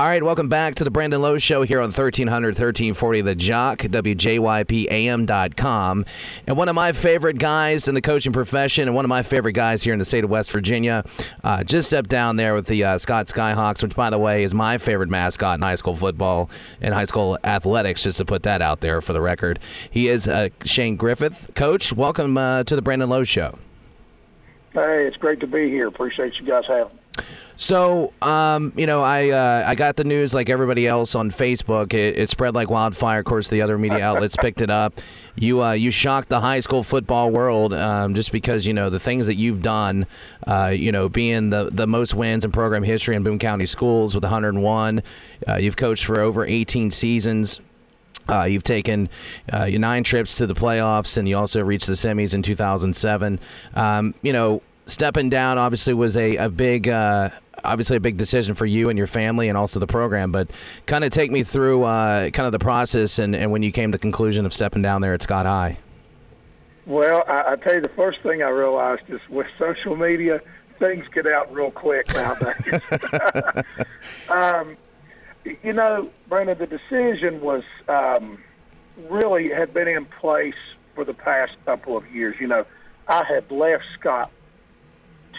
All right, welcome back to the Brandon Lowe Show here on 1300, 1340 The Jock, WJYPAM.com. And one of my favorite guys in the coaching profession and one of my favorite guys here in the state of West Virginia uh, just stepped down there with the uh, Scott Skyhawks, which, by the way, is my favorite mascot in high school football and high school athletics, just to put that out there for the record. He is uh, Shane Griffith. Coach, welcome uh, to the Brandon Lowe Show. Hey, it's great to be here. Appreciate you guys having me. So, um, you know, I uh, I got the news like everybody else on Facebook. It, it, spread like wildfire. Of course, the other media outlets picked it up. You uh, you shocked the high school football world um, just because you know the things that you've done. Uh, you know, being the the most wins in program history in Boone County schools with 101. Uh, you've coached for over 18 seasons. Uh, you've taken uh, nine trips to the playoffs, and you also reached the semis in 2007. Um, you know, stepping down obviously was a, a big uh, obviously a big decision for you and your family and also the program, but kind of take me through uh, kind of the process and, and when you came to the conclusion of stepping down there at Scott High. Well, I, I tell you, the first thing I realized is with social media, things get out real quick nowadays. um, you know, Brandon, the decision was um, really had been in place for the past couple of years. You know, I had left Scott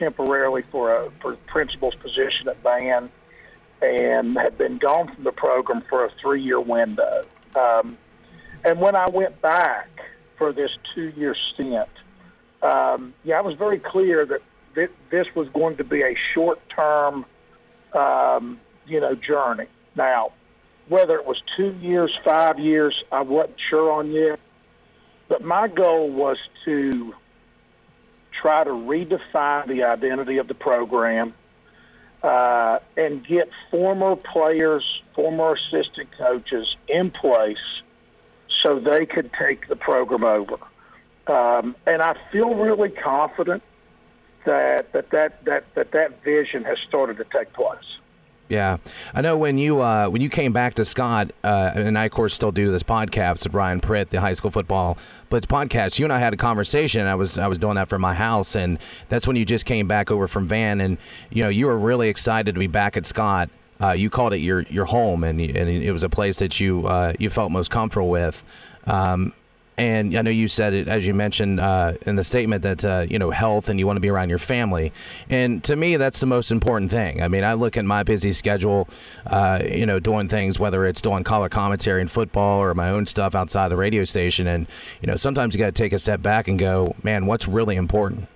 temporarily for a for principal's position at Van and had been gone from the program for a three-year window. Um, and when I went back for this two-year stint, um, yeah, I was very clear that th- this was going to be a short-term, um, you know, journey. Now, whether it was two years, five years, I wasn't sure on yet. But my goal was to try to redefine the identity of the program uh, and get former players, former assistant coaches in place so they could take the program over. Um, and I feel really confident that that, that that that that vision has started to take place. Yeah, I know when you uh, when you came back to Scott, uh, and I of course still do this podcast with Ryan Pritt, the high school football blitz podcast. You and I had a conversation. I was I was doing that from my house, and that's when you just came back over from Van, and you know you were really excited to be back at Scott. Uh, you called it your your home, and and it was a place that you uh, you felt most comfortable with. Um, and I know you said it as you mentioned uh, in the statement that uh, you know health and you want to be around your family. And to me, that's the most important thing. I mean, I look at my busy schedule, uh, you know, doing things whether it's doing color commentary in football or my own stuff outside the radio station, and you know, sometimes you got to take a step back and go, man, what's really important.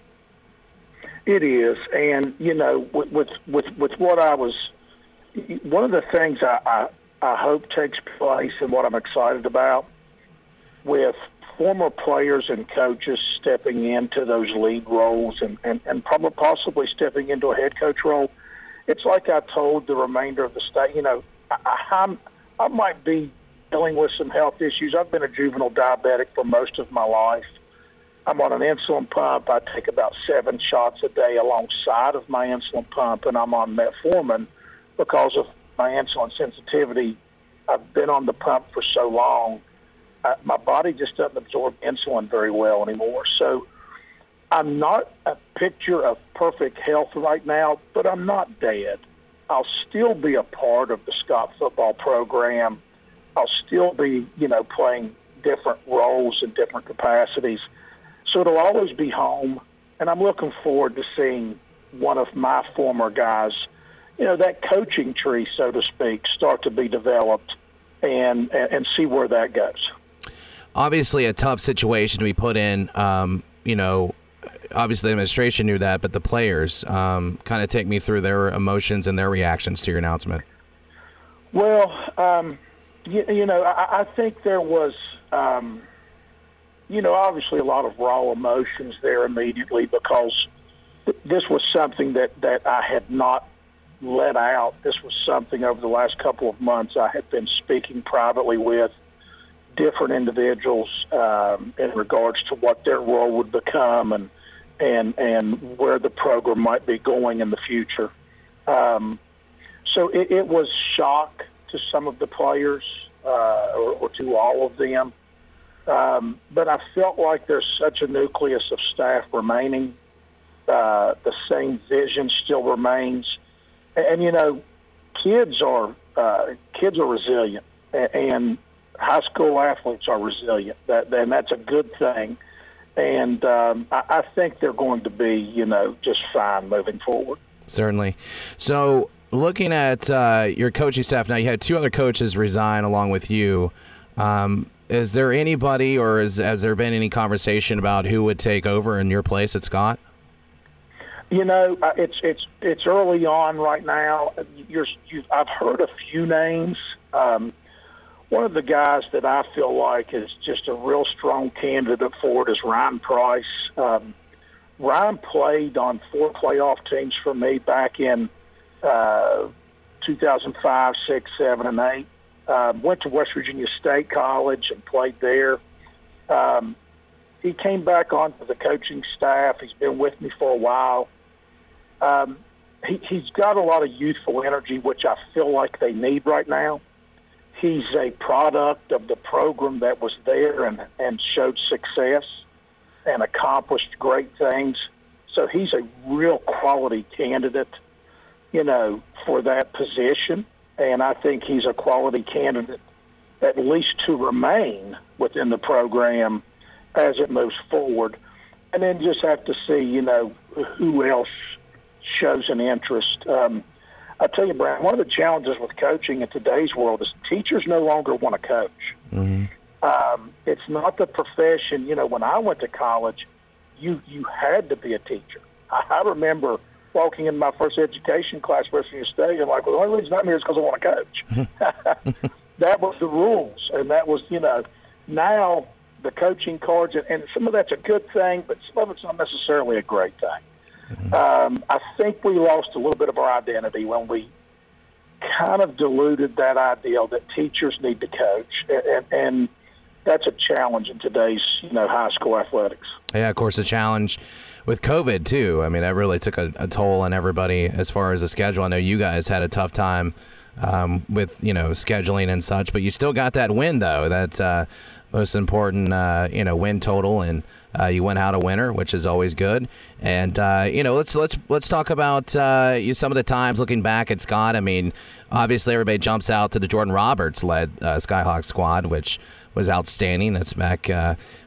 It is, and you know, with with with, with what I was, one of the things I, I I hope takes place and what I'm excited about with former players and coaches stepping into those lead roles and, and, and probably possibly stepping into a head coach role, it's like I told the remainder of the state, you know, I, I'm, I might be dealing with some health issues. I've been a juvenile diabetic for most of my life. I'm on an insulin pump. I take about seven shots a day alongside of my insulin pump, and I'm on metformin because of my insulin sensitivity. I've been on the pump for so long I, my body just doesn't absorb insulin very well anymore. So I'm not a picture of perfect health right now, but I'm not dead. I'll still be a part of the Scott football program. I'll still be, you know, playing different roles in different capacities. So it'll always be home, and I'm looking forward to seeing one of my former guys, you know, that coaching tree, so to speak, start to be developed and, and see where that goes obviously a tough situation to be put in. Um, you know, obviously the administration knew that, but the players um, kind of take me through their emotions and their reactions to your announcement. Well, um, you, you, know, I, I, think there was, um, you know, obviously a lot of raw emotions there immediately because th- this was something that, that I had not let out. This was something over the last couple of months I had been speaking privately with different individuals um, in regards to what their role would become and and and where the program might be going in the future. Um, so it, it, was shock to some of the players uh, or, or, to all of them. Um, but I felt like there's such a nucleus of staff remaining. Uh, the same vision still remains. And, and, you know, kids are uh, kids are resilient, and high school athletes are resilient. That and that's a good thing. And um, I, I think they're going to be, you know, just fine moving forward. Certainly. So, looking at uh, your coaching staff now, you had two other coaches resign along with you. Um, is there anybody, or is, has there been any conversation about who would take over in your place at Scott? You know, uh, it's it's it's early on right now. You're, you, I've heard a few names. Um, one of the guys that I feel like is just a real strong candidate for it is Ryan Price. Um, Ryan played on four playoff teams for me back in uh, 2005, 6, 7, and 8. Uh, went to West Virginia State College and played there. Um, he came back onto the coaching staff. He's been with me for a while. Um, he, he's got a lot of youthful energy, which I feel like they need right now. He's a product of the program that was there and, and showed success and accomplished great things. So he's a real quality candidate, you know, for that position. And I think he's a quality candidate at least to remain within the program as it moves forward. And then just have to see, you know, who else shows an interest. Um, I tell you, Brian, one of the challenges with coaching in today's world is teachers no longer want to coach. Mm-hmm. Um, it's not the profession. You know, when I went to college, you you had to be a teacher. I, I remember walking in my first education class, West Virginia State, and like, well, the only reason I'm here is because I want to coach. that was the rules, and that was, you know, now the coaching cards, and, and some of that's a good thing, but some of it's not necessarily a great thing. Um, I think we lost a little bit of our identity when we kind of diluted that ideal that teachers need to coach, and, and that's a challenge in today's you know high school athletics. Yeah, of course, a challenge with COVID too. I mean, that really took a, a toll on everybody as far as the schedule. I know you guys had a tough time um, with you know scheduling and such, but you still got that win though. That's uh, most important, uh, you know, win total, and uh, you went out a winner, which is always good. And uh, you know, let's let's let's talk about uh, you, some of the times looking back at Scott. I mean, obviously everybody jumps out to the Jordan Roberts led uh, Skyhawk squad, which was outstanding. That's back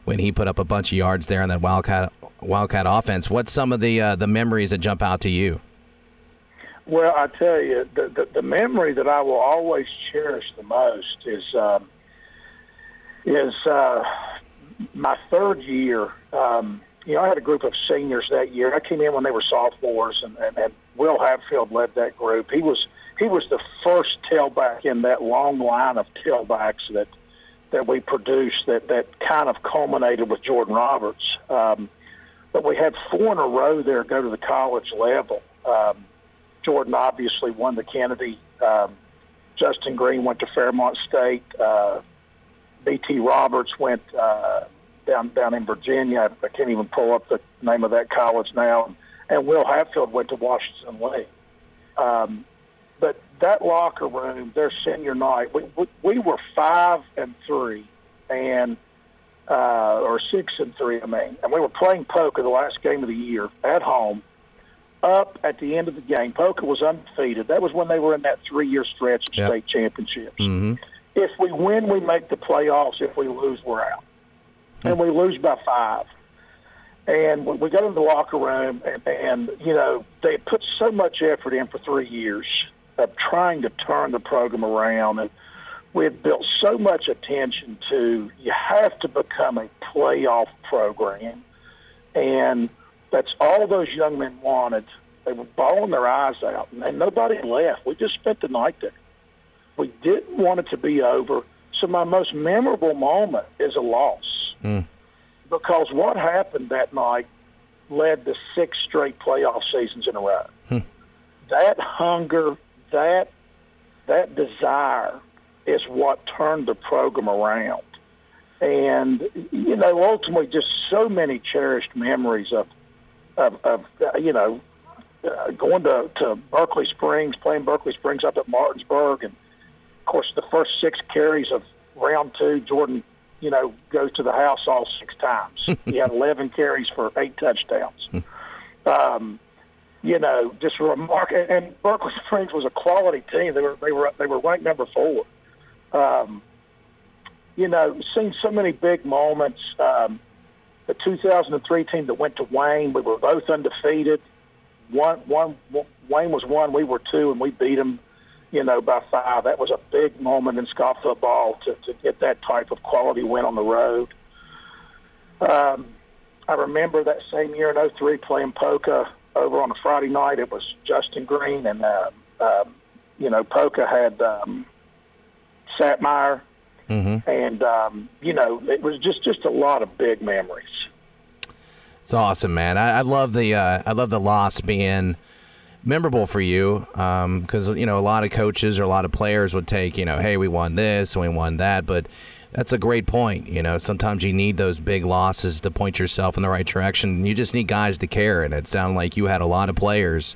when he put up a bunch of yards there in that Wildcat Wildcat offense. What's some of the the memories that jump out to you? Well, I tell you, the, the, the memory that I will always cherish the most is um, is uh, my third year. Um, you know, I had a group of seniors that year. I came in when they were sophomores, and, and, and Will Hatfield led that group. He was he was the first tailback in that long line of tailbacks that that we produced that that kind of culminated with Jordan Roberts. Um, but we had four in a row there go to the college level. Um, Jordan obviously won the Kennedy. Um, Justin Green went to Fairmont State. Uh, B.T. Roberts went uh, down down in Virginia. I can't even pull up the name of that college now. And Will Hatfield went to Washington Lee. Um, but that locker room, their senior night, we, we, we were five and three, and uh, or six and three, I mean, and we were playing Poca the last game of the year at home. Up at the end of the game, Poca was undefeated. That was when they were in that three-year stretch of yep. state championships. Mm-hmm. If we win, we make the playoffs. If we lose, we're out, mm-hmm. and we lose by five. And when we got in the locker room, and, and you know they put so much effort in for three years of trying to turn the program around. And we had built so much attention to you have to become a playoff program. And that's all those young men wanted. They were bawling their eyes out, and nobody left. We just spent the night there. We didn't want it to be over. So my most memorable moment is a loss. Mm. Because what happened that night led to six straight playoff seasons in a row. Hmm. That hunger, that that desire is what turned the program around. And you know, ultimately, just so many cherished memories of of, of uh, you know uh, going to to Berkeley Springs, playing Berkeley Springs up at Martinsburg, and of course the first six carries of round two, Jordan, you know, goes to the house all six times. he had 11 carries for eight touchdowns. um, you know, just remarkable. And Berkeley Springs was a quality team. They were they were they were ranked number four. Um, you know, seen so many big moments. Um, the 2003 team that went to Wayne, we were both undefeated. One, one, Wayne was one, we were two, and we beat them, you know, by five. That was a big moment in Scott football to, to get that type of quality win on the road. Um, I remember that same year in 03 playing Poca over on a Friday night. It was Justin Green and, uh, um, you know, Poca had um, Satmeyer Mm-hmm. And um, you know, it was just just a lot of big memories. It's awesome, man. I, I love the uh, I love the loss being memorable for you because um, you know a lot of coaches or a lot of players would take you know, hey, we won this and we won that, but that's a great point. You know, sometimes you need those big losses to point yourself in the right direction. You just need guys to care, and it sounded like you had a lot of players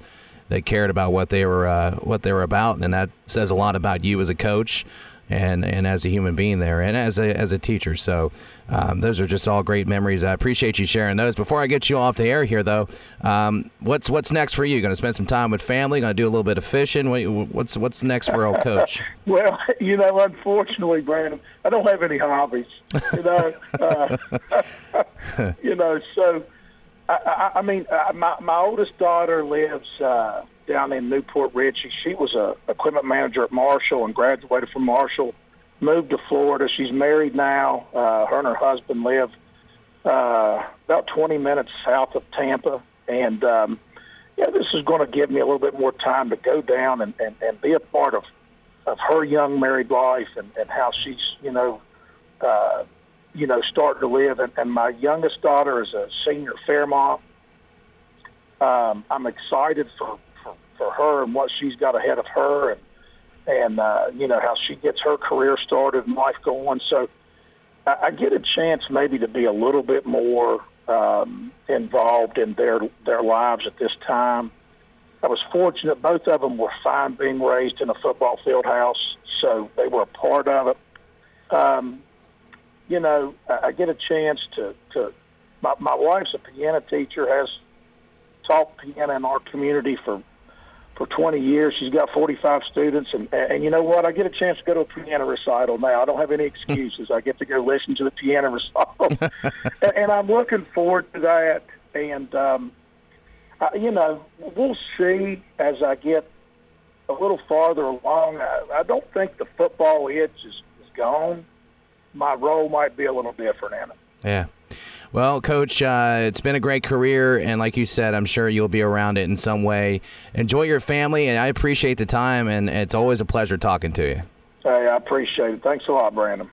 that cared about what they were uh, what they were about, and that says a lot about you as a coach and and as a human being there and as a as a teacher. So um, those are just all great memories. I appreciate you sharing those. Before I get you off the air here, though, um, what's what's next for you? Going to spend some time with family? Going to do a little bit of fishing? What's what's next for old coach? well, you know, unfortunately, Brandon, I don't have any hobbies. You know, uh, you know, so. I, I, mean, uh, my my oldest daughter lives uh, down in New Port Richey. She was a equipment manager at Marshall and graduated from Marshall. Moved to Florida. She's married now. Uh, her and her husband live uh, about 20 minutes south of Tampa, and um, yeah, this is going to give me a little bit more time to go down and, and, and be a part of of her young married life and, and how she's you know uh, you know starting to live. And, and my youngest daughter is a senior Fairmont. Um, I'm excited for for her and what she's got ahead of her and and uh, you know how she gets her career started and life going. So I, I get a chance maybe to be a little bit more um, involved in their their lives at this time. I was fortunate; both of them were fine being raised in a football field house, so they were a part of it. Um, you know, I, get a chance to to. My, my wife's a piano teacher, has taught piano in our community for for 20 years. She's got 45 students, and and you know what? I get a chance to go to a piano recital now. I don't have any excuses. I get to go listen to the piano recital, and, and I'm looking forward to that. And um, I, you know, we'll see as I get a little farther along. I, I don't think the football itch is, is gone. My role might be a little different in it. Yeah. Well, Coach, uh, it's been a great career, and like you said, I'm sure you'll be around it in some way. Enjoy your family, and I appreciate the time, and it's always a pleasure talking to you. Hey, I appreciate it. Thanks a lot, Brandon.